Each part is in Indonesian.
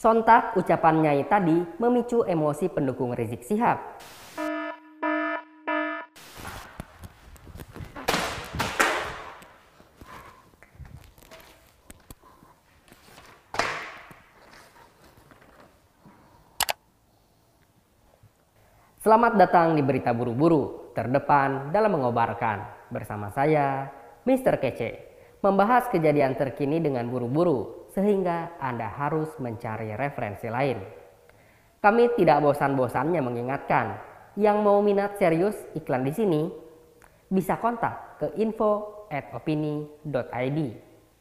Sontak ucapan Nyai tadi memicu emosi pendukung Rizik Sihab. Selamat datang di Berita Buru-Buru, terdepan dalam mengobarkan. Bersama saya, Mr. Kece, membahas kejadian terkini dengan buru-buru, sehingga Anda harus mencari referensi lain. Kami tidak bosan-bosannya mengingatkan, yang mau minat serius iklan di sini, bisa kontak ke info at opini.id.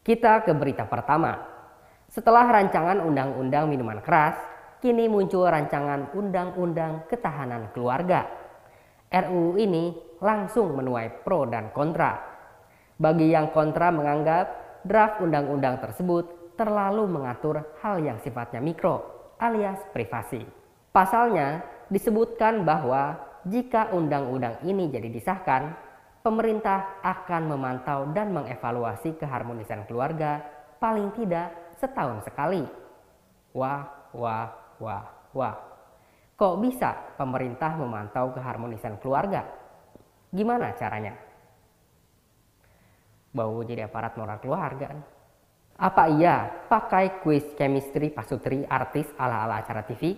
Kita ke berita pertama. Setelah rancangan Undang-Undang Minuman Keras kini muncul rancangan Undang-Undang Ketahanan Keluarga. RUU ini langsung menuai pro dan kontra. Bagi yang kontra menganggap draft undang-undang tersebut terlalu mengatur hal yang sifatnya mikro alias privasi. Pasalnya disebutkan bahwa jika undang-undang ini jadi disahkan, pemerintah akan memantau dan mengevaluasi keharmonisan keluarga paling tidak setahun sekali. Wah, wah, wah, wah. Kok bisa pemerintah memantau keharmonisan keluarga? Gimana caranya? Bau jadi aparat moral keluarga. Apa iya pakai kuis chemistry pasutri artis ala-ala acara TV?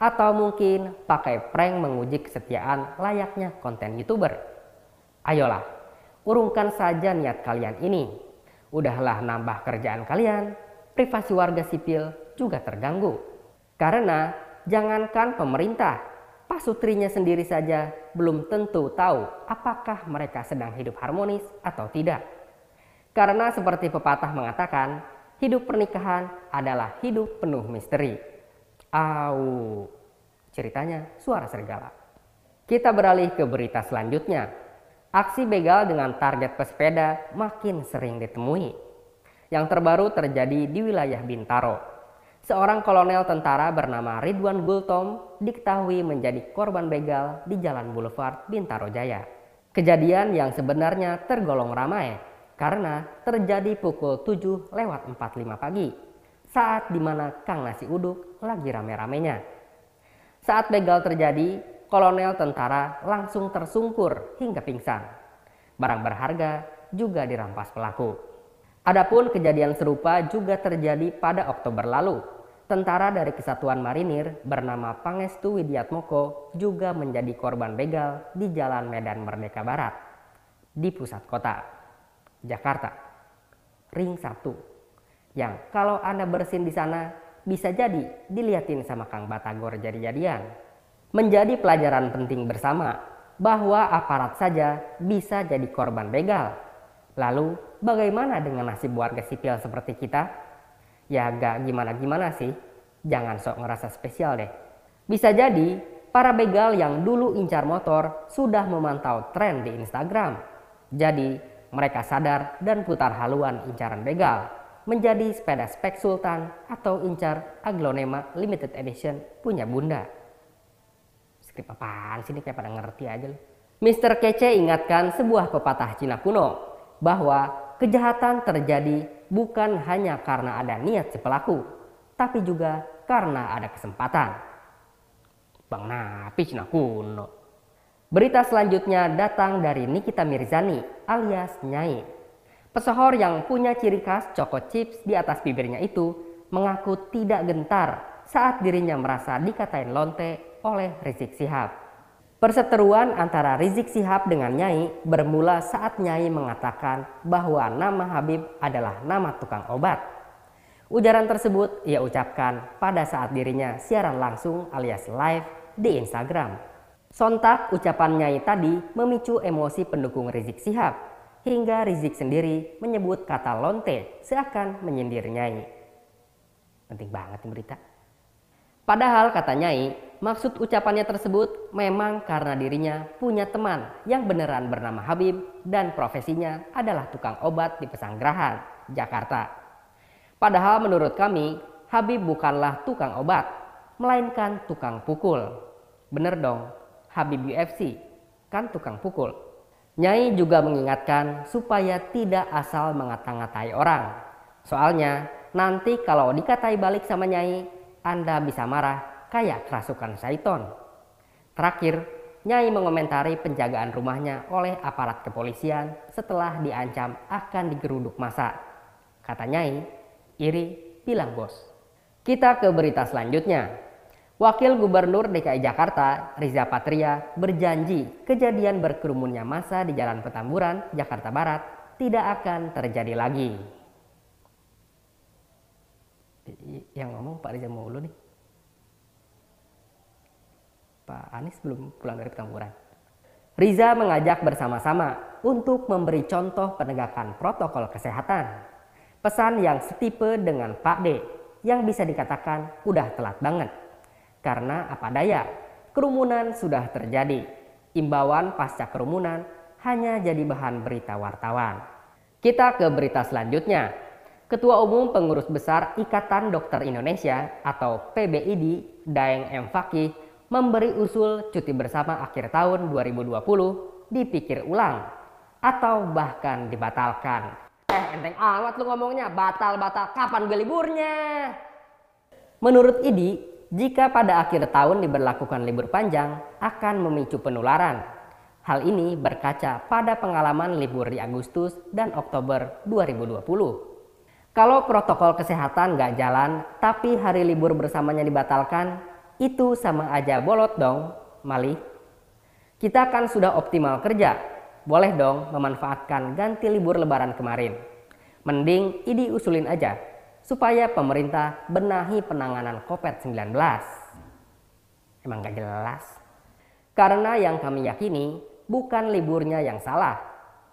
Atau mungkin pakai prank menguji kesetiaan layaknya konten youtuber? Ayolah, urungkan saja niat kalian ini. Udahlah nambah kerjaan kalian, privasi warga sipil juga terganggu. Karena jangankan pemerintah, pasutrinya sendiri saja belum tentu tahu apakah mereka sedang hidup harmonis atau tidak. Karena seperti pepatah mengatakan, hidup pernikahan adalah hidup penuh misteri. Au, ceritanya suara serigala. Kita beralih ke berita selanjutnya. Aksi begal dengan target pesepeda makin sering ditemui. Yang terbaru terjadi di wilayah Bintaro, Seorang kolonel tentara bernama Ridwan Gultom diketahui menjadi korban begal di Jalan Boulevard Bintaro Jaya. Kejadian yang sebenarnya tergolong ramai karena terjadi pukul 7 lewat 45 pagi saat di mana Kang Nasi Uduk lagi rame-ramenya. Saat begal terjadi, kolonel tentara langsung tersungkur hingga pingsan. Barang berharga juga dirampas pelaku. Adapun kejadian serupa juga terjadi pada Oktober lalu Tentara dari Kesatuan Marinir bernama Pangestu Widiatmoko juga menjadi korban begal di Jalan Medan Merdeka Barat di pusat kota Jakarta. Ring 1. Yang kalau Anda bersin di sana bisa jadi dilihatin sama Kang Batagor jadi-jadian. Menjadi pelajaran penting bersama bahwa aparat saja bisa jadi korban begal. Lalu bagaimana dengan nasib warga sipil seperti kita? ya gak gimana-gimana sih. Jangan sok ngerasa spesial deh. Bisa jadi para begal yang dulu incar motor sudah memantau tren di Instagram. Jadi mereka sadar dan putar haluan incaran begal menjadi sepeda spek sultan atau incar aglonema limited edition punya bunda. Skrip apaan sih ini kayak pada ngerti aja loh. Mr. Kece ingatkan sebuah pepatah Cina kuno bahwa kejahatan terjadi bukan hanya karena ada niat si pelaku, tapi juga karena ada kesempatan. Bang Napi Cina kuno. Berita selanjutnya datang dari Nikita Mirzani alias Nyai. Pesohor yang punya ciri khas coko chips di atas bibirnya itu mengaku tidak gentar saat dirinya merasa dikatain lonte oleh Rizik Sihab. Perseteruan antara Rizik Sihab dengan Nyai bermula saat Nyai mengatakan bahwa nama Habib adalah nama tukang obat. Ujaran tersebut ia ucapkan pada saat dirinya siaran langsung alias live di Instagram. Sontak ucapan Nyai tadi memicu emosi pendukung Rizik Sihab hingga Rizik sendiri menyebut kata lonte seakan menyindir Nyai. Penting banget ini berita. Padahal kata Nyai, maksud ucapannya tersebut memang karena dirinya punya teman yang beneran bernama Habib dan profesinya adalah tukang obat di Pesanggerahan, Jakarta. Padahal menurut kami, Habib bukanlah tukang obat, melainkan tukang pukul. Bener dong, Habib UFC kan tukang pukul. Nyai juga mengingatkan supaya tidak asal mengata-ngatai orang. Soalnya nanti kalau dikatai balik sama Nyai, Anda bisa marah kayak kerasukan syaiton. Terakhir, Nyai mengomentari penjagaan rumahnya oleh aparat kepolisian setelah diancam akan digeruduk masa. Kata Nyai, iri bilang bos. Kita ke berita selanjutnya. Wakil Gubernur DKI Jakarta, Riza Patria, berjanji kejadian berkerumunnya masa di Jalan Petamburan, Jakarta Barat tidak akan terjadi lagi. Yang ngomong Pak Riza Maulu nih. Pak Anies belum pulang dari Petamburan. Riza mengajak bersama-sama untuk memberi contoh penegakan protokol kesehatan. Pesan yang setipe dengan Pak D yang bisa dikatakan udah telat banget karena apa daya, kerumunan sudah terjadi. Imbauan pasca kerumunan hanya jadi bahan berita wartawan. Kita ke berita selanjutnya. Ketua Umum Pengurus Besar Ikatan Dokter Indonesia atau PBID, Daeng M. Fakih, memberi usul cuti bersama akhir tahun 2020 dipikir ulang atau bahkan dibatalkan. Eh enteng amat lu ngomongnya batal-batal kapan gue liburnya? Menurut IDI, jika pada akhir tahun diberlakukan libur panjang akan memicu penularan. Hal ini berkaca pada pengalaman libur di Agustus dan Oktober 2020. Kalau protokol kesehatan nggak jalan, tapi hari libur bersamanya dibatalkan, itu sama aja bolot dong, Mali. Kita kan sudah optimal kerja, boleh dong memanfaatkan ganti libur lebaran kemarin. Mending idi usulin aja supaya pemerintah benahi penanganan COVID-19. Emang gak jelas? Karena yang kami yakini bukan liburnya yang salah,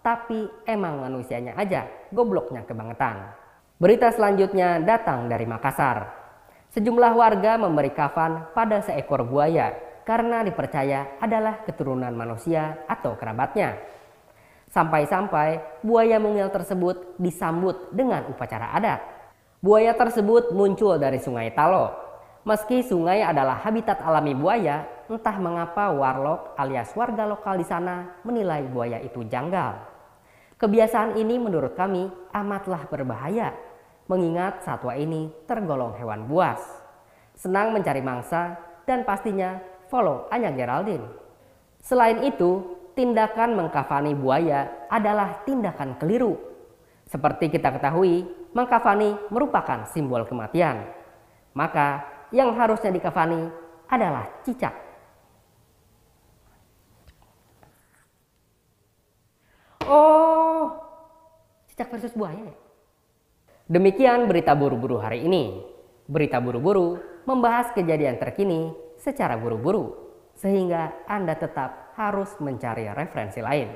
tapi emang manusianya aja gobloknya kebangetan. Berita selanjutnya datang dari Makassar. Sejumlah warga memberi kafan pada seekor buaya karena dipercaya adalah keturunan manusia atau kerabatnya. Sampai-sampai buaya mungil tersebut disambut dengan upacara adat. Buaya tersebut muncul dari sungai Talo. Meski sungai adalah habitat alami buaya, entah mengapa warlock alias warga lokal di sana menilai buaya itu janggal. Kebiasaan ini menurut kami amatlah berbahaya, mengingat satwa ini tergolong hewan buas. Senang mencari mangsa dan pastinya follow Anya Geraldine. Selain itu, tindakan mengkafani buaya adalah tindakan keliru. Seperti kita ketahui, mengkafani merupakan simbol kematian. Maka yang harusnya dikafani adalah cicak. Oh, cicak versus buaya. Demikian berita buru-buru hari ini. Berita buru-buru membahas kejadian terkini secara buru-buru, sehingga Anda tetap harus mencari referensi lain.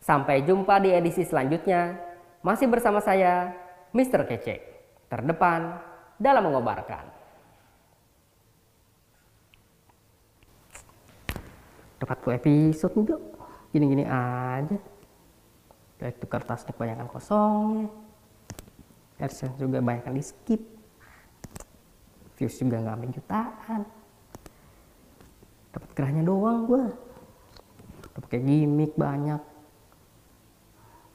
Sampai jumpa di edisi selanjutnya. Masih bersama saya, Mr. Kece, terdepan dalam mengobarkan. Dapat tuh episode juga, gini-gini aja. Kayak itu kertasnya kebanyakan kosong. AdSense juga banyak di skip. Views juga nggak sampai jutaan. Dapat gerahnya doang gua. Dapat kayak gimmick banyak.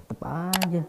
Tetep aja.